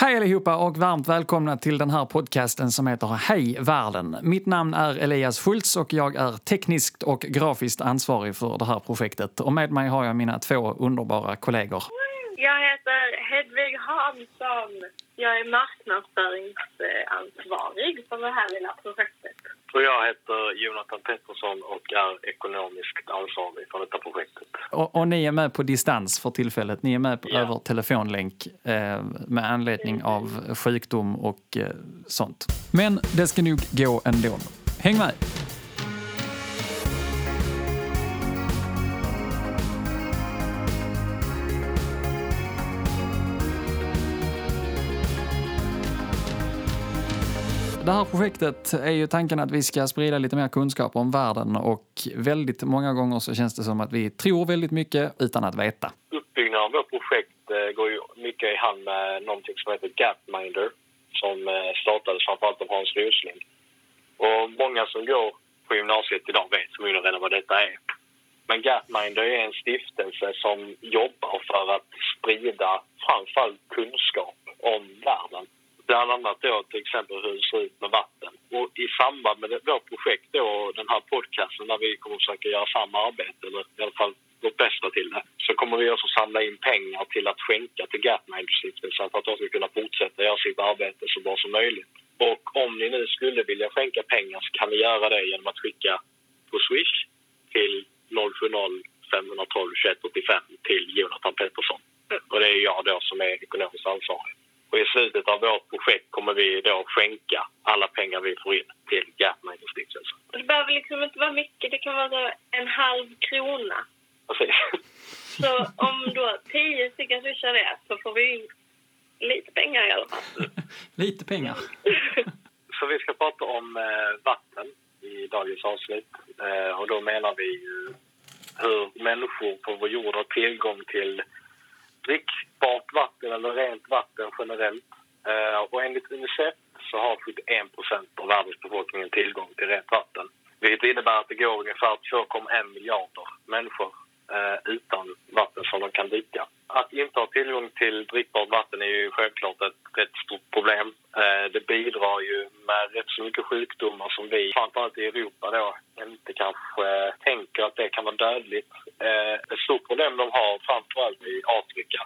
Hej allihopa och varmt välkomna till den här podcasten som heter Hej världen. Mitt namn är Elias Schultz och jag är tekniskt och grafiskt ansvarig för det här projektet. Och med mig har jag mina två underbara kollegor. Jag heter Hedvig Hansson. Jag är marknadsföringsansvarig för det här lilla projektet. Och jag heter Jonathan Pettersson och är ekonomiskt ansvarig för detta projektet. Och, och ni är med på distans för tillfället. Ni är med på, Ja. över telefonlänk eh, med anledning av sjukdom och eh, sånt. Men det ska nog gå ändå. Häng med! Det här projektet är ju tanken att vi ska sprida lite mer kunskap om världen och väldigt många gånger så känns det som att vi tror väldigt mycket utan att veta. Uppbyggnaden av vårt projekt eh, går ju mycket i hand med någonting som heter Gapminder som eh, startades framförallt av Hans Rosling. Och många som går på gymnasiet idag vet förmodligen redan vad detta är. Men Gapminder är en stiftelse som jobbar för att sprida framförallt kunskap om världen. Bland annat då till exempel hur det ser ut med vatten. Och i samband med det, vårt projekt då, och den här podcasten där vi kommer att försöka göra samma arbete, eller i alla fall vårt bästa till det, så kommer vi också samla in pengar till att skänka till Gapminder-stiftelsen för att de ska kunna fortsätta göra sitt arbete så bra som möjligt. Och om ni nu skulle vilja skänka pengar så kan ni göra det genom att skicka på Swish till 070 512 2185 till Jonathan Pettersson. Och det är jag då som är ekonomiskt ansvarig. Och i slutet av vårt projekt kommer vi då skänka alla pengar vi får in till Gapminder-stiftelsen. Det behöver liksom inte vara mycket. Det kan vara en halv krona. Precis. Så om då tio stycken swishar det så får vi in lite pengar i alla fall. Lite pengar. Så vi ska prata om eh, vatten i dagens avsnitt. Eh, och då menar vi ju hur människor på vår jord har tillgång till vatten eller rent vatten generellt. Eh, och enligt Unicef så har 71 procent av världens befolkning tillgång till rent vatten. Vilket innebär att det går ungefär 2,1 miljarder människor eh, utan vatten som de kan dricka. Att inte ha tillgång till drickbart vatten är ju självklart ett rätt stort problem. Eh, det bidrar ju med rätt så mycket sjukdomar som vi, framförallt i Europa då, inte kanske eh, tänker att det kan vara dödligt. Eh, ett stort problem de har framförallt i Afrika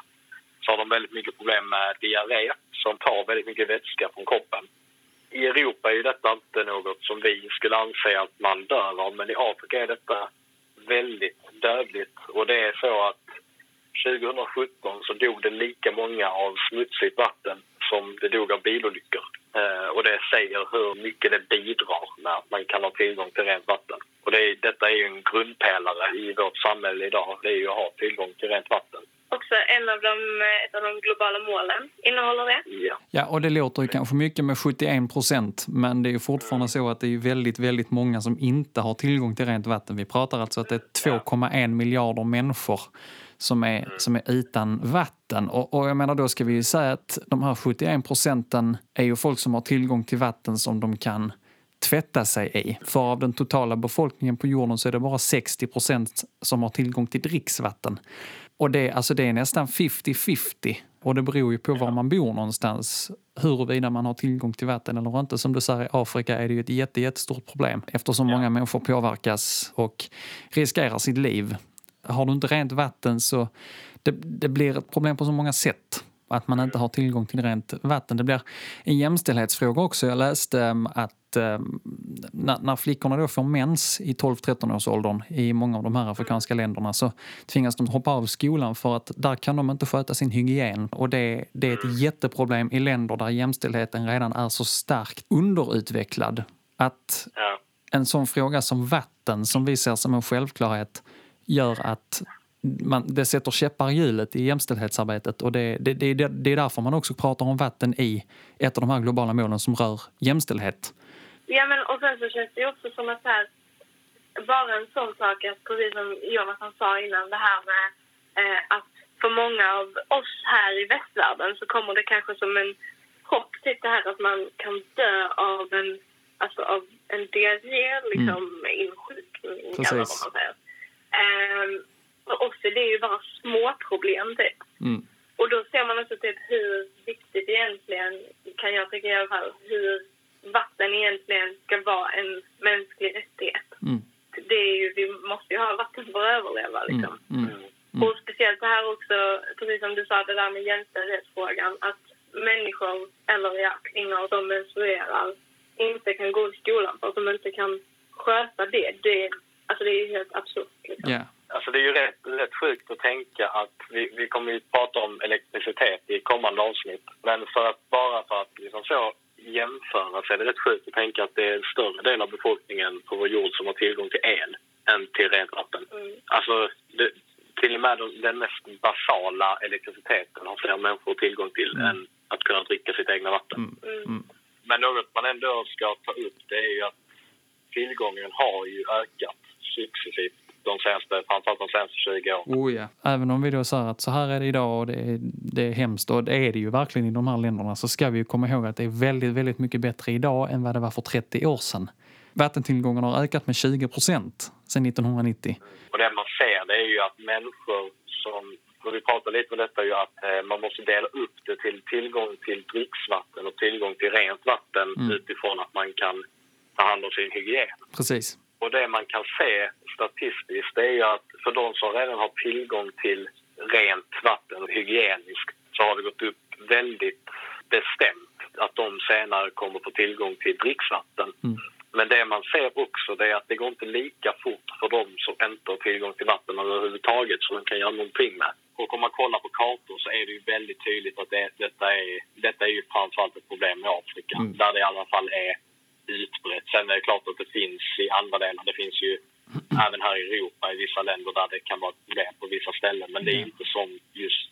så har de väldigt mycket problem med diarré som tar väldigt mycket vätska från kroppen. I Europa är detta inte något som vi skulle anse att man dör av men i Afrika är detta väldigt dödligt. Och det är så att 2017 så dog det lika många av smutsigt vatten som det dog av bilolyckor. Eh, och det säger hur mycket det bidrar med att man kan ha tillgång till rent vatten. Och det är, detta är ju en grundpelare i vårt samhälle idag, det är ju att ha tillgång till rent vatten. Också en av de, ett av de globala målen innehåller det. Ja. Ja, och det låter ju kanske mycket med 71 procent, men det är ju fortfarande så att det är väldigt, väldigt många som inte har tillgång till rent vatten. Vi pratar alltså att det är 2,1 miljarder människor som är, som är utan vatten. Och, och jag menar då ska vi ju säga att de här 71 procenten är ju folk som har tillgång till vatten som de kan tvätta sig i. För av den totala befolkningen på jorden så är det bara 60 procent som har tillgång till dricksvatten. Och det, alltså det är nästan 50-50. Och det beror ju på var man bor någonstans huruvida man har tillgång till vatten eller inte. Som du säger, i Afrika är det ju ett jätte, jättestort problem eftersom många människor påverkas och riskerar sitt liv. Har du inte rent vatten så det, det blir ett problem på så många sätt att man inte har tillgång till rent vatten. Det blir en jämställdhetsfråga också. Jag läste um, att um, när, flickorna då får mens i 12-13 års åldern i många av de här afrikanska länderna så tvingas de hoppa av skolan för att där kan de inte sköta sin hygien. Och det, det är ett jätteproblem i länder där jämställdheten redan är så starkt underutvecklad att en sån fråga som vatten, som vi ser som en självklarhet, gör att man, det sätter käppar i hjulet i jämställdhetsarbetet. Och det, det, det, det, är därför man också pratar om vatten i ett av de här globala målen som rör jämställdhet. Ja, men och sen så känns det också som att här, bara en sån sak att precis som Jonathan sa innan, det här med eh, att för många av oss här i västvärlden så kommer det kanske som en chock typ det här att man kan dö av en, alltså av en diarré, liksom insjukning eller vad man säger. Ehm, för oss är det ju bara små problem typ. Mm. Och då ser man också typ hur viktigt egentligen, kan jag tycka i alla fall, hur vatten egentligen ska vara en mänsklig rättighet. Mm. Det är ju, vi måste ju ha vatten för att överleva. Liksom. Mm. Mm. Mm. Och speciellt det här också, precis som du sa, det där med jämställdhetsfrågan. Att människor, eller ja, kvinnor som menstruerar inte kan gå i skolan för att de inte kan sköta det. det alltså det är helt absurt. Liksom. Ja. Alltså det är ju rätt, rätt sjukt att tänka att vi, vi kommer ju prata om elektricitet i kommande avsnitt. Men för att, bara för att liksom så jämföra så är det rätt sjukt att tänka att det är en större del av befolkningen på vår jord som har tillgång till el än till rent vatten. Mm. Alltså, det, till och med den mest basala elektriciteten har fler människor tillgång till Mm. än att kunna dricka sitt egna vatten. Mm. Mm. Mm. Men något man ändå ska ta upp det är ju att tillgången har ju ökat successivt de senaste, framförallt de senaste 20 åren. Oh ja. Även om vi då säger att så här är det idag och det är, det är hemskt och det är det ju verkligen i de här länderna så ska vi ju komma ihåg att det är väldigt, väldigt mycket bättre idag än vad det var för 30 år sedan. Vattentillgången har ökat med 20 procent sedan 1990. Och det man ser det är ju att människor som, och vi pratar lite om detta ju att eh, man måste dela upp det till tillgång till dricksvatten och tillgång till rent vatten Mm. utifrån att man kan ta hand om sin hygien. Precis. Och det man kan se statistiskt det är ju att för de som redan har tillgång till rent vatten och hygieniskt så har det gått upp väldigt bestämt att de senare kommer få tillgång till dricksvatten. Mm. Men det man ser också det är att det går inte lika fort för de som inte har tillgång till vatten överhuvudtaget som de kan göra någonting med. Och om man kollar på kartor så är det ju väldigt tydligt att det, detta, är, detta är ju framförallt ett problem i Afrika Mm. där det i alla fall är utbrett. Sen är det klart att det finns i andra delar. Det finns ju även här i Europa i vissa länder där det kan vara ett problem på vissa ställen. Men det är inte som just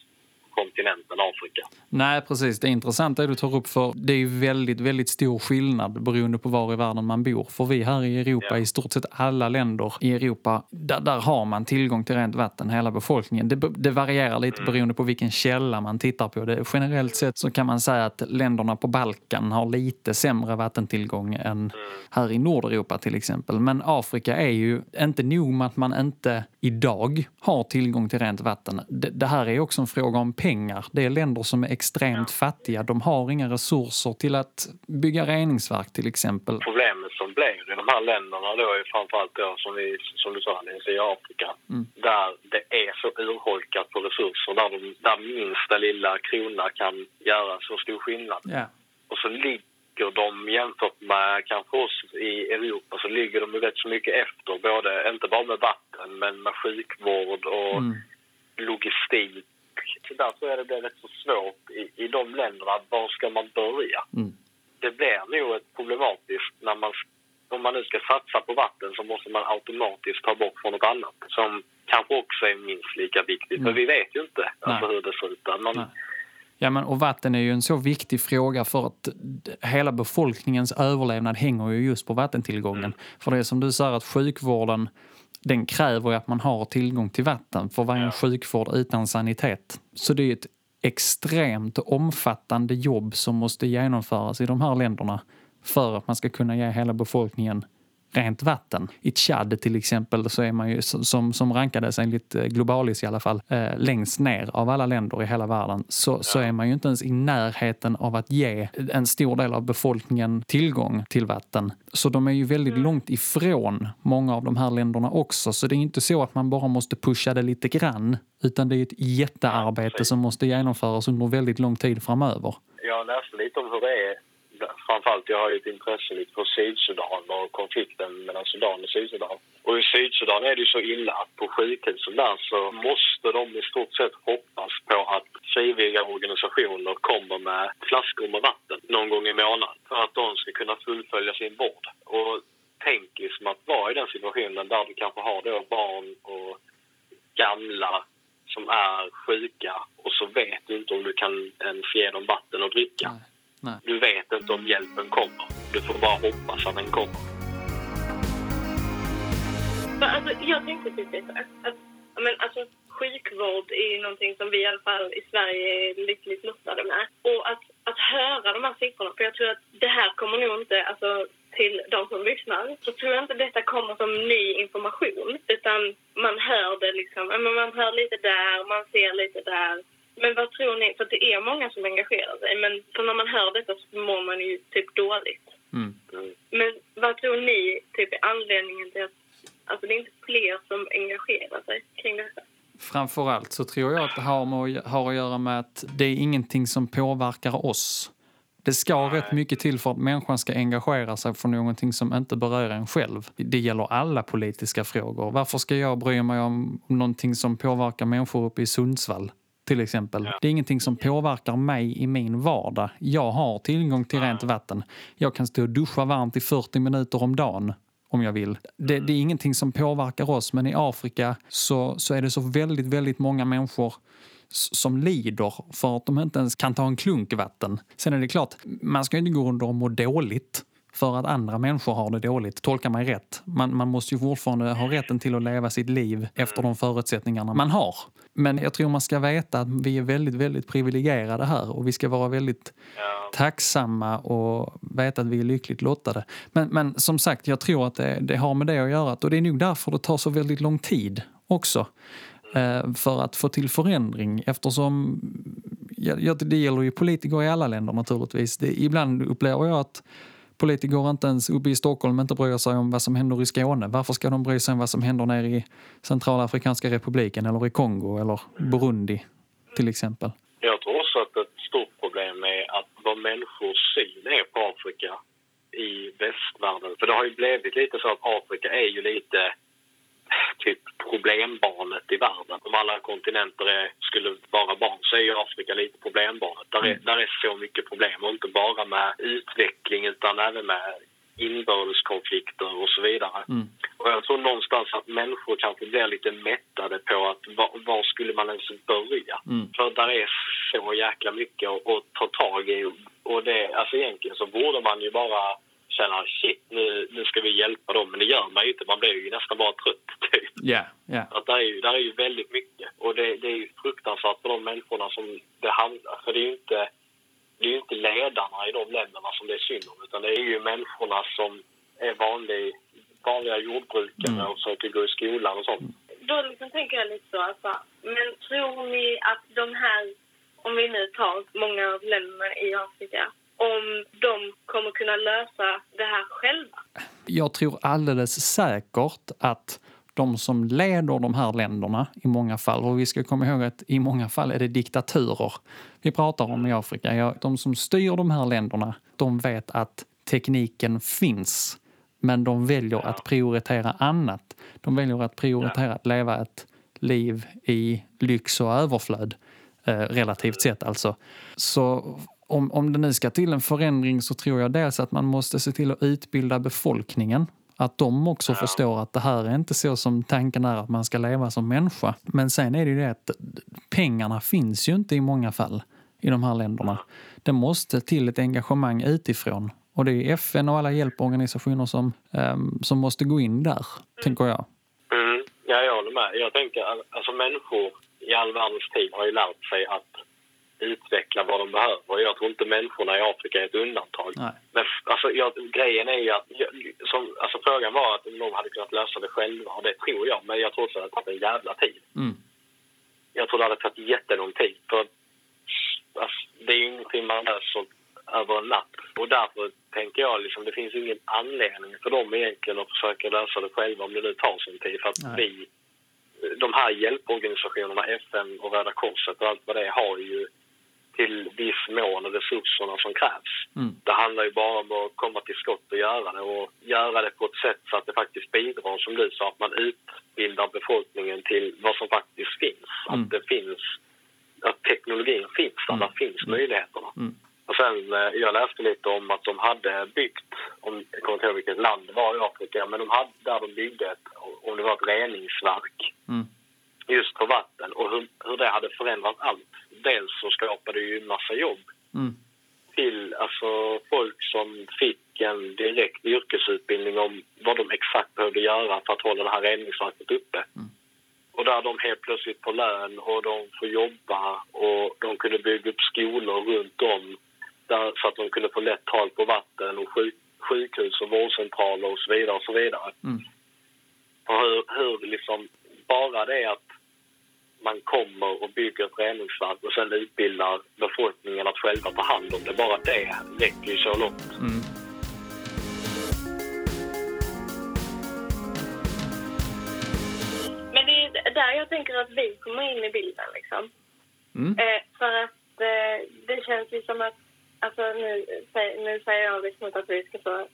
kontinenten Afrika. Nej, precis. Det är intressant det du tar upp för det är väldigt, väldigt stor skillnad beroende på var i världen man bor. För vi här i Europa, Ja. i stort sett alla länder i Europa, där, där har man tillgång till rent vatten, hela befolkningen. Det, det varierar lite beroende på vilken källa man tittar på. Det, generellt sett så kan man säga att länderna på Balkan har lite sämre vattentillgång än här i Nordeuropa till exempel. Men Afrika är ju inte nog med att man inte idag har tillgång till rent vatten. Det, det här är också en fråga om pengar. Det är länder som är extremt fattiga. De har inga resurser till att bygga reningsverk till exempel. Problemet som blir i de här länderna då är framförallt då som, vi, som du sa i Afrika Mm. där det är så urholkat på resurser där, de, där minsta lilla krona kan göra så stor skillnad. Ja. Och så ligger de jämfört med kanske oss i Europa så ligger de rätt så mycket efter både, inte bara med vatten men med sjukvård och Mm. logistik. Därför är det blir rätt så svårt i, i de länderna. Var ska man börja? Mm. Det blir nog ett problematiskt när man om man nu ska satsa på vatten så måste man automatiskt ta bort från något annat som kanske också är minst lika viktigt. Mm. För vi vet ju inte alltså, hur det ser ut där. Man, Nej. Ja, men, och vatten är ju en så viktig fråga för att hela befolkningens överlevnad hänger ju just på vattentillgången. För det är som du säger att sjukvården den kräver att man har tillgång till vatten för vad är en sjukvård utan sanitet? Så det är ett extremt omfattande jobb som måste genomföras i de här länderna för att man ska kunna ge hela befolkningen rent vatten. I Tchad till exempel så är man ju, som, som rankades enligt Globalis i alla fall, eh, längst ner av alla länder i hela världen så, så är man ju inte ens i närheten av att ge en stor del av befolkningen tillgång till vatten. Så de är ju väldigt långt ifrån många av de här länderna också. Så det är inte så att man bara måste pusha det lite grann utan det är ett jättearbete som måste genomföras under väldigt lång tid framöver. Jag läste lite om hur det är. Framförallt, jag har ju ett intresse lite för Sydsudan och konflikten mellan Sudan och Sydsudan. Och i Sydsudan är det ju så illa att på sjukhusen där så måste de i stort sett hoppas på att frivilliga organisationer kommer med flaskor med vatten någon gång i månaden för att de ska kunna fullfölja sin vård. Och tänk liksom att vara i den situationen där du kanske har då barn och gamla som är sjuka och så vet du inte om du kan ens ge dem vatten att dricka. Nej. Nej. Du vet inte om hjälpen kommer. Du får bara hoppas att den kommer. Alltså, jag tänkte precis så här, att men, alltså, sjukvård är ju någonting som vi i alla fall i Sverige är lyckligt lottade med. Och att, att höra de här siffrorna, för jag tror att det här kommer nog inte, alltså till de som lyssnar, så tror jag inte detta kommer som ny information. Utan man hör det liksom, man hör lite där, man ser lite där. Men vad tror ni, för det är många som engagerar sig, men för när man hör detta så mår man ju typ dåligt. Mm. Men vad tror ni typ är anledningen till att alltså, det är inte fler som engagerar sig kring detta? Framförallt så tror jag att det har, med, har att göra med att det är ingenting som påverkar oss. Det ska rätt mycket till för att människan ska engagera sig för någonting som inte berör en själv. Det gäller alla politiska frågor. Varför ska jag bry mig om någonting som påverkar människor uppe i Sundsvall? Till exempel. Det är ingenting som påverkar mig i min vardag. Jag har tillgång till rent vatten. Jag kan stå och duscha varmt i 40 minuter om dagen om jag vill. Det, det är ingenting som påverkar oss men i Afrika så, så är det så väldigt, väldigt många människor som lider för att de inte ens kan ta en klunk vatten. Sen är det klart, man ska inte gå under och må dåligt för att andra människor har det dåligt. Tolka mig rätt. Man, man måste ju fortfarande ha rätten till att leva sitt liv efter de förutsättningarna man har. Men jag tror man ska veta att vi är väldigt, väldigt privilegierade här och vi ska vara väldigt tacksamma och veta att vi är lyckligt lottade. Men, men som sagt, jag tror att det, det har med det att göra. Och det är nog därför det tar så väldigt lång tid också. Eh, för att få till förändring eftersom ja, det gäller ju politiker i alla länder naturligtvis. Det, ibland upplever jag att politiker inte ens uppe i Stockholm inte bryr sig om vad som händer i Skåne. Varför ska de bry sig om vad som händer nere i Centralafrikanska republiken eller i Kongo eller Burundi till exempel? Jag tror också att ett stort problem är att vad människors syn är på Afrika i västvärlden. För det har ju blivit lite så att Afrika är ju lite typ problembarnet i världen. Om alla kontinenter är, skulle vara barn så är ju Afrika lite problembarnet. Där är, där är så mycket problem och inte bara med utveckling utan även med inbördeskonflikter och så vidare. Mm. Och jag tror någonstans att människor kanske blir lite mättade på att var, var skulle man ens börja? Mm. För där är så jäkla mycket att, att ta tag i. Och det, alltså egentligen så borde man ju bara känna shit, nu, nu ska vi hjälpa dem. Men det gör man ju inte. Man blir ju nästan bara trött. Typ. Ja, ja. Att där, är ju, där är ju väldigt mycket. Och det, det är ju fruktansvärt för de människorna som det handlar För det är ju inte, det är inte ledarna i de länderna som det är synd om. Utan det är ju människorna som är vanlig, vanliga jordbrukare Mm. och försöker gå i skolan och sånt. Då liksom tänker jag lite så, alltså, men tror ni att de här, om vi nu tar många av länderna i Afrika, om de kommer kunna lösa det här själva? Jag tror alldeles säkert att de som leder de här länderna i många fall, och vi ska komma ihåg att i många fall är det diktaturer vi pratar om i Afrika. Ja, de som styr de här länderna, de vet att tekniken finns. Men de väljer att prioritera annat. De väljer att prioritera att leva ett liv i lyx och överflöd. Eh, relativt sett alltså. Så om, om det nu ska till en förändring så tror jag dels att man måste se till att utbilda befolkningen. Att de också förstår att det här är inte så som tanken är att man ska leva som människa. Men sen är det ju det att pengarna finns ju inte i många fall i de här länderna. Det måste till ett engagemang utifrån. Och det är FN och alla hjälporganisationer som, ehm, som måste gå in där, tänker jag. Mm. Ja, jag håller med. Jag tänker alltså, människor i all världens tid har ju lärt sig att utveckla vad de behöver. Jag tror inte människorna i Afrika är ett undantag. Nej. Men alltså, jag, grejen är ju att... jag- Som, alltså, frågan var att om de hade kunnat lösa det själva. Och det tror jag. Men jag tror också att det hade tagit en jävla tid. Mm. Jag tror det hade tagit jättelång tid. För alltså, det är ju ingenting man löser över en natt. Och därför tänker jag liksom, det finns ingen anledning för dem egentligen att försöka lösa det själva om det nu tar sin tid. För att Nej. vi, de här hjälporganisationerna, FN och Röda Korset och allt vad det är, har ju till viss mån resurserna som krävs. Mm. Det handlar ju bara om att komma till skott och göra det och göra det på ett sätt så att det faktiskt bidrar, som du sa, att man utbildar befolkningen till vad som faktiskt finns. Mm. Att det finns, att teknologin finns där, Mm. där finns möjligheterna. Mm. Och sen, eh, jag läste lite om att de hade byggt, om, jag kommer inte ihåg vilket land det var i Afrika, men de hade, där de byggde ett, om det var ett reningsverk Mm. just för vatten och hur, hur det hade förändrat allt. Dels så skapade det ju en massa jobb Mm. till alltså, folk som fick en direkt yrkesutbildning om vad de exakt behövde göra för att hålla det här reningsverket uppe. Mm. Och där de helt plötsligt får lön och de får jobba och de kunde bygga upp skolor runt om där, så att de kunde få lätt tal på vatten och sjuk, sjukhus och vårdcentraler och så vidare och så vidare. Mm. Och hur, hur liksom, bara det att man kommer och bygger ett reningsverk och sen utbildar befolkningen att själva ta hand om det. Bara det räcker ju så långt. Mm. Men det är där jag tänker att vi kommer in i bilden. Liksom. Mm. Eh, för att eh, det känns ju som att... Alltså nu, nu säger jag liksom inte att vi ska få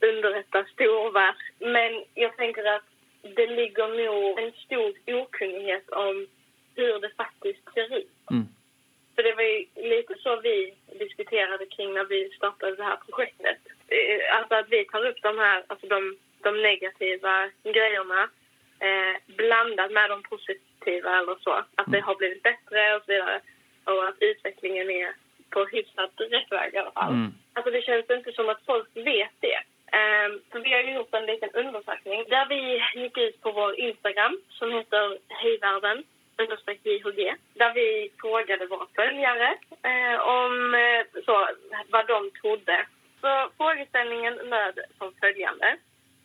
underrätta storverk. Men jag tänker att det ligger nog en stor okunnighet om hur det faktiskt ser ut. Mm. För det var lite så vi diskuterade kring när vi startade det här projektet. Alltså att vi tar upp de här, alltså de, de negativa grejerna eh, blandat med de positiva eller så. Att det har blivit bättre och så vidare. Och att utvecklingen är på hyfsat rätt väg i alla fall. Mm. Alltså det känns inte som att folk vet det. Um, för vi har gjort en liten undersökning där vi gick ut på vår Instagram som heter Hejvärlden understreck JHG där vi frågade våra följare eh, om eh, så, vad de trodde. Så frågeställningen löd som följande.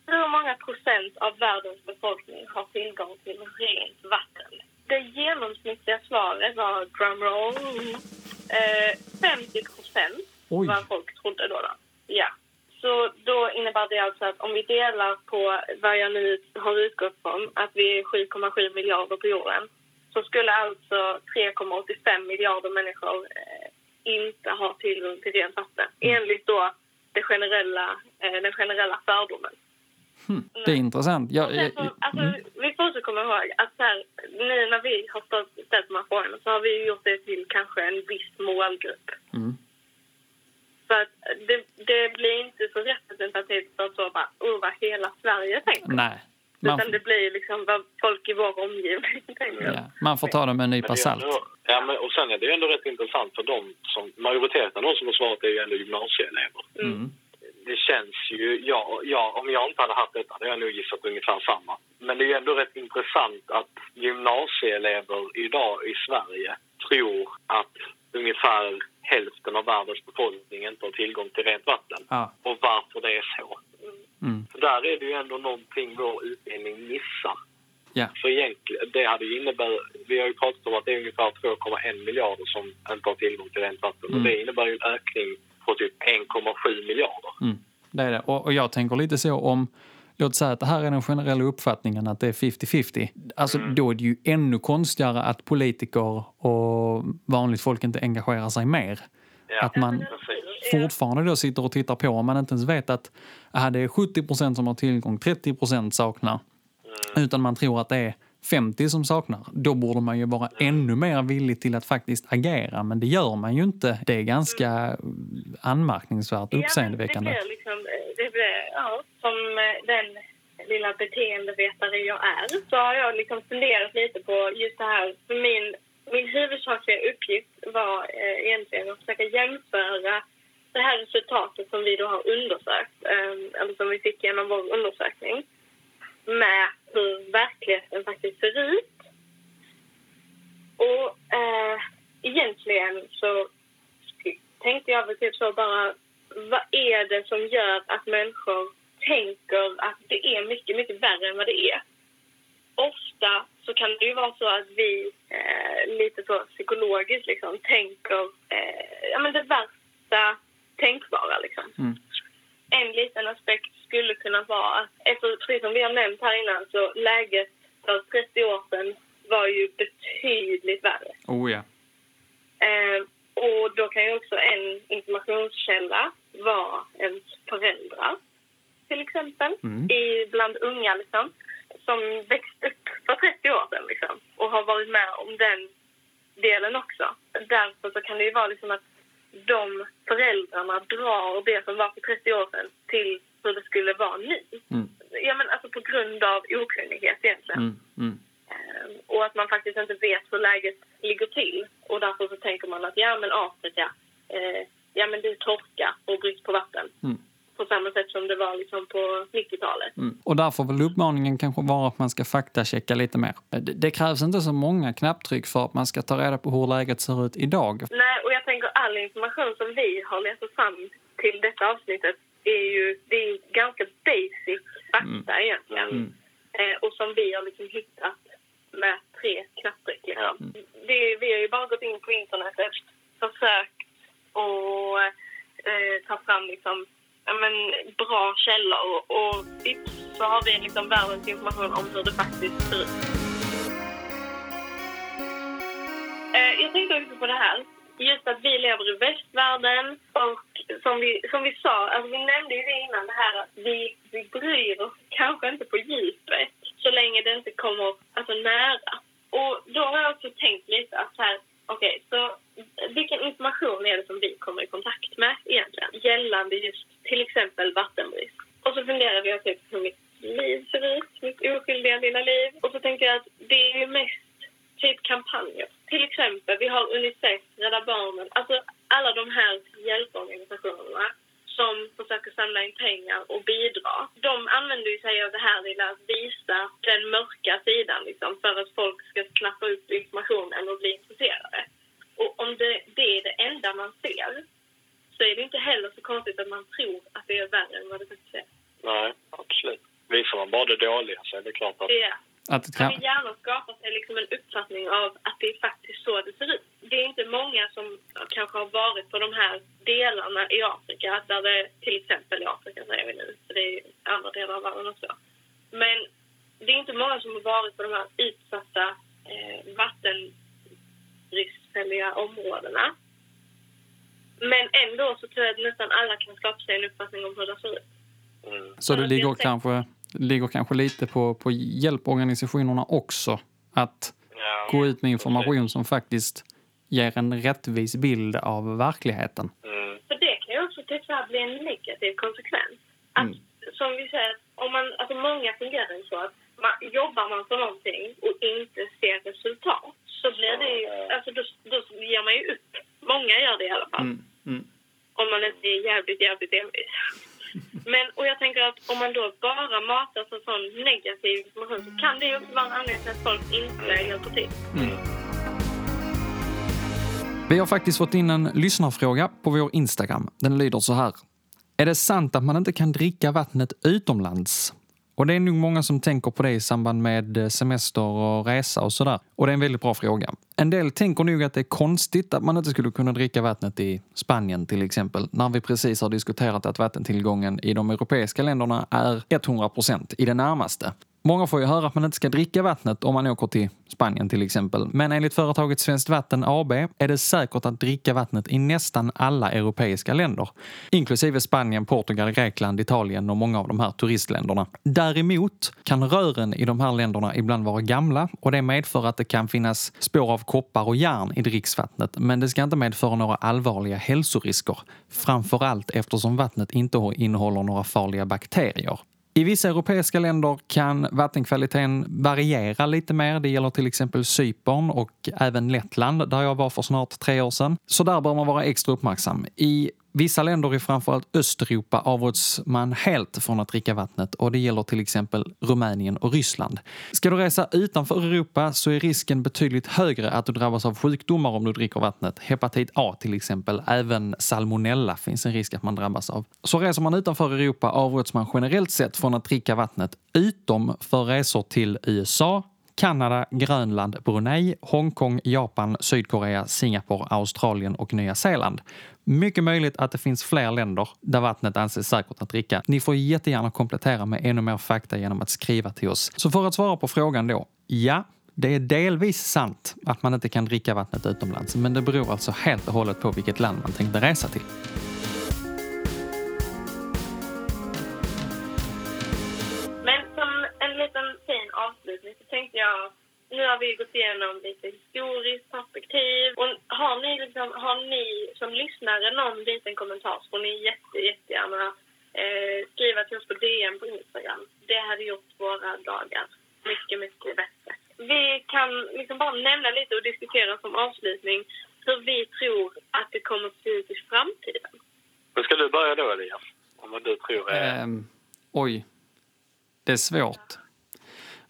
Hur många procent av världens befolkning har tillgång till rent vatten? Det genomsnittliga svaret var drumroll eh, 50 procent vad folk trodde då. då. Ja. Så då innebär det alltså att om vi delar på vad jag nu har utgått från, att vi är 7,7 miljarder på jorden, så skulle alltså 3,85 miljarder människor eh, inte ha tillgång till rent vatten. Enligt då det generella, eh, den generella fördomen. Hm. Det är intressant. Jag, jag, alltså, mm. Vi får också komma ihåg att så här, nu när vi har ställt, ställt de här frågorna så har vi gjort det till kanske en viss målgrupp. Mm. Så att det, det blir inte så representativt för att så bara, oh, vad hela Sverige tänker. Nej. Man, Utan det blir liksom vad folk i vår omgivning tänker. ja, man får ta det med en nypa salt. ändå, ja, men, och sen är det ju ändå rätt intressant för dem som, majoriteten av de som har svarat är ju ändå gymnasieelever. Mm. Det känns ju, ja, ja, om jag inte hade haft detta hade jag nog gissat ungefär samma. Men det är ju ändå rätt intressant att gymnasieelever idag i Sverige tror att ungefär hälften av världens befolkning inte har tillgång till rent vatten. Ja. Och varför det är så. Mm. Där är det ju ändå någonting vår utbildning missar. Ja. För egentligen, det hade ju innebär, vi har ju pratat om att det är ungefär 2,1 miljarder som inte har tillgång till rent vatten. Mm. Det innebär ju en ökning på typ 1,7 miljarder. Mm. Det är det. Och, och jag tänker lite så om, låt säga att det här är den generella uppfattningen att det är 50-50. Alltså då är det ju ännu konstigare att politiker och vanligt folk inte engagerar sig mer. Ja, Att man. Fortfarande då sitter och tittar på om man inte ens vet att aha, det är 70% som har tillgång, 30% saknar. Utan man tror att det är 50 som saknar. Då borde man ju vara ännu mer villig till att faktiskt agera. Men det gör man ju inte. Det är ganska anmärkningsvärt uppseendeväckande. Ja, men det blir liksom, det blir, ja, som eh, den lilla beteendevetare jag är så har jag liksom funderat lite på just det här. För min, min huvudsakliga uppgift var eh, egentligen att försöka jämföra det här resultatet som vi då har undersökt, ehm, eller som vi fick genom vår undersökning med hur verkligheten faktiskt ser ut. Och eh, egentligen så tänkte jag väl typ så bara, vad är det som gör att människor tänker att det är mycket, mycket värre än vad det är? Ofta så kan det ju vara så att vi eh, lite så psykologiskt liksom tänker eh, ja, men det värsta tänkbara liksom. Mm. En liten aspekt skulle kunna vara att, efter, precis som vi har nämnt här innan, så läget för 30 år sedan var ju betydligt värre. Oh ja. Eh, och då kan ju också en informationskälla vara ens föräldrar, till exempel, Mm. i, bland unga liksom, som växte upp för 30 år sedan liksom, och har varit med om den delen också. Därför så kan det ju vara liksom att de föräldrarna drar det som var för 30 år sedan till hur det skulle vara nu. Mm. Ja, men alltså på grund av okunnighet egentligen. Mm. Mm. Eh, Och att man faktiskt inte vet hur läget ligger till. Och därför så tänker man att ja men Afrika, eh, ja men det är torka och brist på vatten. Mm. På samma sätt som det var liksom på 90-talet. Mm. Och därför vill uppmaningen kanske vara att man ska faktachecka lite mer. Det, det krävs inte så många knapptryck för att man ska ta reda på hur läget ser ut idag. Nej, tänker all information som vi har letat fram till detta avsnittet är ju det är ganska basic fakta egentligen. Mm. Eh, och som vi har liksom hittat med att tre knapptryck. Liksom. Det, vi har ju bara gått in på internetet, försökt och eh, ta fram liksom, men, bra källor och, och vips så har vi liksom världens information om hur det faktiskt ser ut. Eh, jag tänkte också på det här. Just att vi lever i västvärlden och som vi, som vi sa, alltså vi nämnde ju det innan det här att vi, vi bryr oss kanske inte på djupet så länge det inte kommer alltså, nära. Och då har jag också tänkt lite att så här, okej, okay, så vilken information är det som vi kommer i kontakt med egentligen gällande just till exempel vattenbrist? Och så funderar vi typ hur mitt liv ser ut, mitt oskyldiga lilla liv. Och så tänker jag att det är ju mest typ kampanjer. Till exempel, vi har Unicef, Rädda Barnen, alltså alla de här hjälporganisationerna som försöker samla in pengar och bidra. De använder ju sig av det här till att visa den mörka sidan liksom, för att folk ska snappa upp informationen och bli intresserade. Och om det, det är det enda man ser så är det inte heller så konstigt att man tror att det är värre än vad det faktiskt är. Nej, absolut. Visar man bara det dåliga så är det klart att... Ja. Att det kan... Man vill gärna skapa sig liksom en uppfattning av att det är faktiskt så det ser ut. Det är inte många som kanske har varit på de här delarna i Afrika, där det till exempel i Afrika säger vi nu, för det är andra delar av världen också. Men det är inte många som har varit på de här utsatta eh, vattenbristfälliga områdena. Men ändå så tror jag att nästan alla kan skapa sig en uppfattning om hur det ser ut. Mm. Så det ligger kanske ligger kanske lite på, på hjälporganisationerna också. Att ja, gå ut med information som faktiskt ger en rättvis bild av verkligheten. Mm. För det kan ju också tyvärr bli en negativ konsekvens. Att, mm. Som vi säger, om man, alltså många fungerar ju så att man, jobbar man för någonting och inte ser resultat så blir det ju, alltså då, då ger man ju upp. Många gör det i alla fall. Mm. mm. Om man inte är jävligt, jävligt envis. Men, och jag tänker att om man då bara matas av sån negativ information så kan det också vara en anledning till att folk inte hjälper till. Mm. Vi har faktiskt fått in en lyssnarfråga på vår Instagram. Den lyder så här. Är det sant att man inte kan dricka vattnet utomlands? Och det är nog många som tänker på det i samband med eh, semester och resa och sådär. Och det är en väldigt bra fråga. En del tänker nog att det är konstigt att man inte skulle kunna dricka vattnet i Spanien till exempel, när vi precis har diskuterat att vattentillgången i de europeiska länderna är 100% i det närmaste. Många får ju höra att man inte ska dricka vattnet om man åker till Spanien till exempel. Men enligt företaget Svenskt Vatten AB är det säkert att dricka vattnet i nästan alla europeiska länder. Inklusive Spanien, Portugal, Grekland, Italien och många av de här turistländerna. Däremot kan rören i de här länderna ibland vara gamla och det medför att det kan finnas spår av koppar och järn i dricksvattnet. Men det ska inte medföra några allvarliga hälsorisker. Framförallt eftersom vattnet inte innehåller några farliga bakterier. I vissa europeiska länder kan vattenkvaliteten variera lite mer. Det gäller till exempel Cypern och även Lettland där jag var för snart tre år sedan. Så där bör man vara extra uppmärksam. I Vissa länder i framförallt Östeuropa avråds man helt från att dricka vattnet och det gäller till exempel Rumänien och Ryssland. Ska du resa utanför Europa så är risken betydligt högre att du drabbas av sjukdomar om du dricker vattnet. Hepatit A till exempel, även salmonella finns en risk att man drabbas av. Så reser man utanför Europa avråds man generellt sett från att dricka vattnet utom för resor till USA, Kanada, Grönland, Brunei, Hongkong, Japan, Sydkorea, Singapore, Australien och Nya Zeeland. Mycket möjligt att det finns fler länder där vattnet anses säkert att dricka. Ni får jättegärna komplettera med ännu mer fakta genom att skriva till oss. Så för att svara på frågan då. Ja, det är delvis sant att man inte kan dricka vattnet utomlands, men det beror alltså helt och hållet på vilket land man tänkte resa till. Nu har vi gått igenom lite historiskt perspektiv. Och har ni, liksom, har ni som lyssnare någon liten kommentar så får ni jätte, jättegärna eh, skriva till oss på DM på Instagram. Det hade gjort våra dagar mycket, mycket bättre. Vi kan liksom bara nämna lite och diskutera som avslutning hur vi tror att det kommer att se ut i framtiden. Men ska du börja då, Elias? Om vad du tror är... Um, oj. Det är svårt.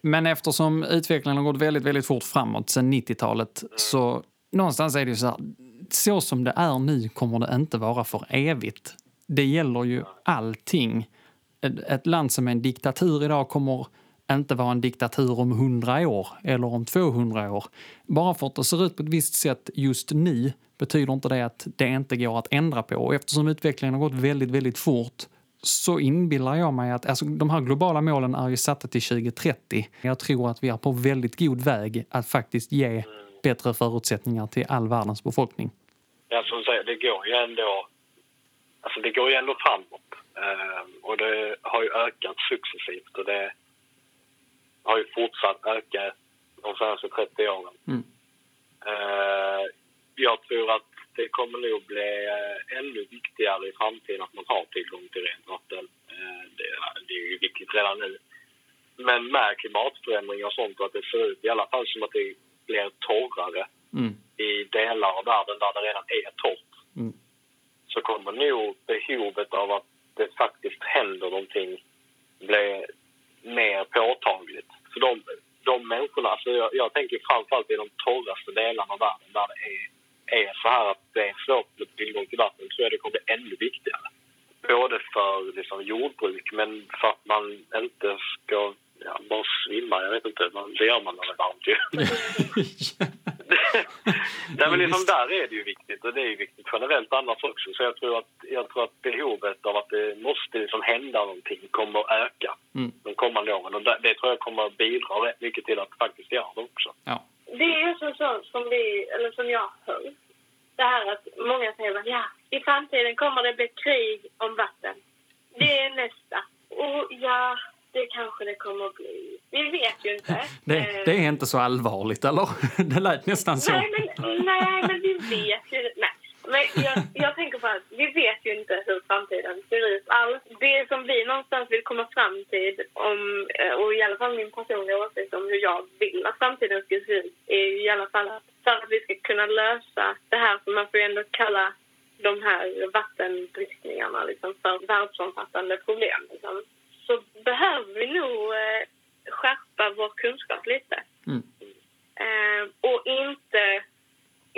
Men eftersom utvecklingen har gått väldigt, väldigt fort framåt sedan 90-talet så någonstans är det ju så här, så som det är nu kommer det inte vara för evigt. Det gäller ju allting. Ett, ett land som är en diktatur idag kommer inte vara en diktatur om 100 år eller om 200 år. Bara för att det ser ut på ett visst sätt just nu betyder inte det att det inte går att ändra på. Och eftersom utvecklingen har gått väldigt, väldigt fort så inbillar jag mig att alltså, de här globala målen är ju satta till 2030. Jag tror att vi är på väldigt god väg att faktiskt ge bättre förutsättningar till all världens befolkning. Ja, som säger, det går ju ändå, alltså det går ju ändå framåt. Eh, och det har ju ökat successivt och det har ju fortsatt öka de senaste 30 åren. Mm. Eh, jag tror att det kommer nog bli eh, ännu viktigare i framtiden att man har tillgång till rent vatten. Eh, det, det är ju viktigt redan nu. Men med klimatförändringar och sånt och att det ser ut i alla fall som att det blir torrare Mm. i delar av världen där det redan är torrt Mm. så kommer nog behovet av att det faktiskt händer någonting bli mer påtagligt. För de, de människorna, alltså jag, jag tänker framförallt i de torraste delarna av världen där det är, är så här att svårt med tillgång till vatten, så är det kommer bli ännu viktigare. Både för liksom, jordbruk, men för att man inte ska ja, bara svimma. Jag vet inte, man, det gör man när det är varmt ju. Nej, men liksom där är det ju viktigt och det är ju viktigt generellt annars också. Så jag tror att, jag tror att behovet av att det måste liksom hända någonting kommer att öka Mm. de kommande åren. Och det, det tror jag kommer att bidra rätt mycket till att faktiskt göra det också. ja. Det är ju så, så som, vi, eller som jag hör. Det här att många säger att ja, i framtiden kommer det bli krig om vatten. Det är nästa. Och ja, det kanske det kommer att bli. Vi vet ju inte. Det, det är inte så allvarligt, eller? Det lät nästan så. Nej, men, nej, men vi vet ju nej. Men jag, jag tänker på att vi vet ju inte hur framtiden ser ut alls. Det som vi någonstans vill komma fram till, om, eh, och i alla fall min personliga åsikt om hur jag vill att framtiden ska se ut, är ju i alla fall att för att vi ska kunna lösa det här som man får ju ändå kalla de här vattenbristningarna liksom, för världsomfattande problem. Liksom, så behöver vi nog eh, skärpa vår kunskap lite. Mm. Eh, och inte...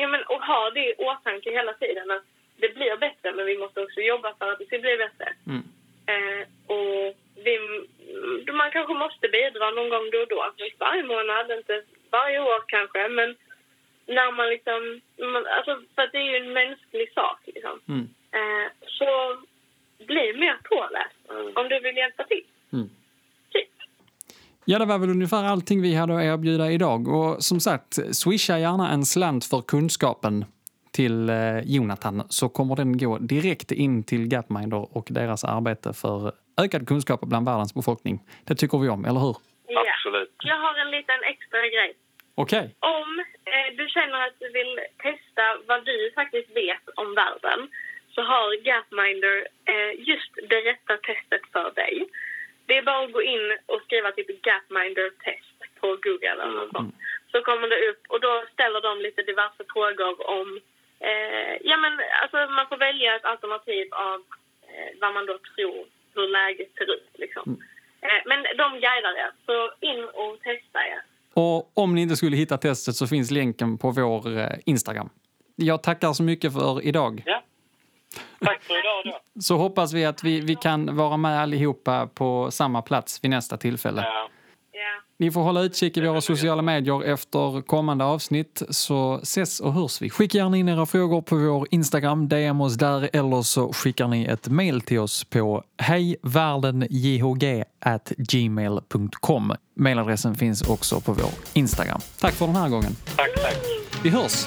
Ja, men, och ha det i åtanke hela tiden att det blir bättre men vi måste också jobba för att det ska bli bättre. Mm. Eh, och vi, mm, man kanske måste bidra någon gång då och då. Inte varje månad, inte varje år kanske. Men när man liksom... Man, alltså, för att det är ju en mänsklig sak. Liksom. Mm. Eh, så bli mer påläst om du vill hjälpa till. Ja, det var väl ungefär allting vi hade att erbjuda idag. Och som sagt, swisha gärna en slant för kunskapen till eh, Jonathan så kommer den gå direkt in till Gapminder och deras arbete för ökad kunskap bland världens befolkning. Det tycker vi om, eller hur? Ja. Absolut. Jag har en liten extra grej. Okej. Om eh, du känner att du vill testa vad du faktiskt vet om världen så har Gapminder eh, just det rätta testet för dig. Det är bara att gå in och skriva typ Gapminder test på Google eller något sånt. Så kommer det upp och då ställer de lite diverse frågor om... Eh, ja men alltså man får välja ett alternativ av eh, vad man då tror hur läget ser ut liksom. Eh, men de guidar er, så in och testa er. Och om ni inte skulle hitta testet så finns länken på vår eh, Instagram. Jag tackar så mycket för idag. Ja. Tack för idag då. Så hoppas vi att vi, vi kan vara med allihopa på samma plats vid nästa tillfälle. Ni får hålla utkik i våra sociala medier efter kommande avsnitt så ses och hörs vi. Skicka gärna in era frågor på vår Instagram, DM oss där eller så skickar ni ett mail till oss på hejvärldenjhg@gmail.com. Mailadressen finns också på vår Instagram. Tack för den här gången. Tack, tack. Vi hörs!